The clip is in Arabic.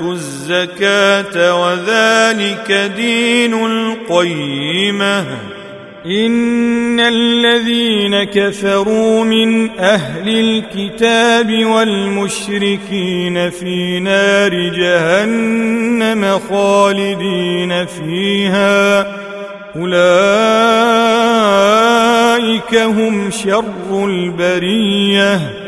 وآتوا الزكاة وذلك دين القيمة. إن الذين كفروا من أهل الكتاب والمشركين في نار جهنم خالدين فيها. أولئك هم شر البرية.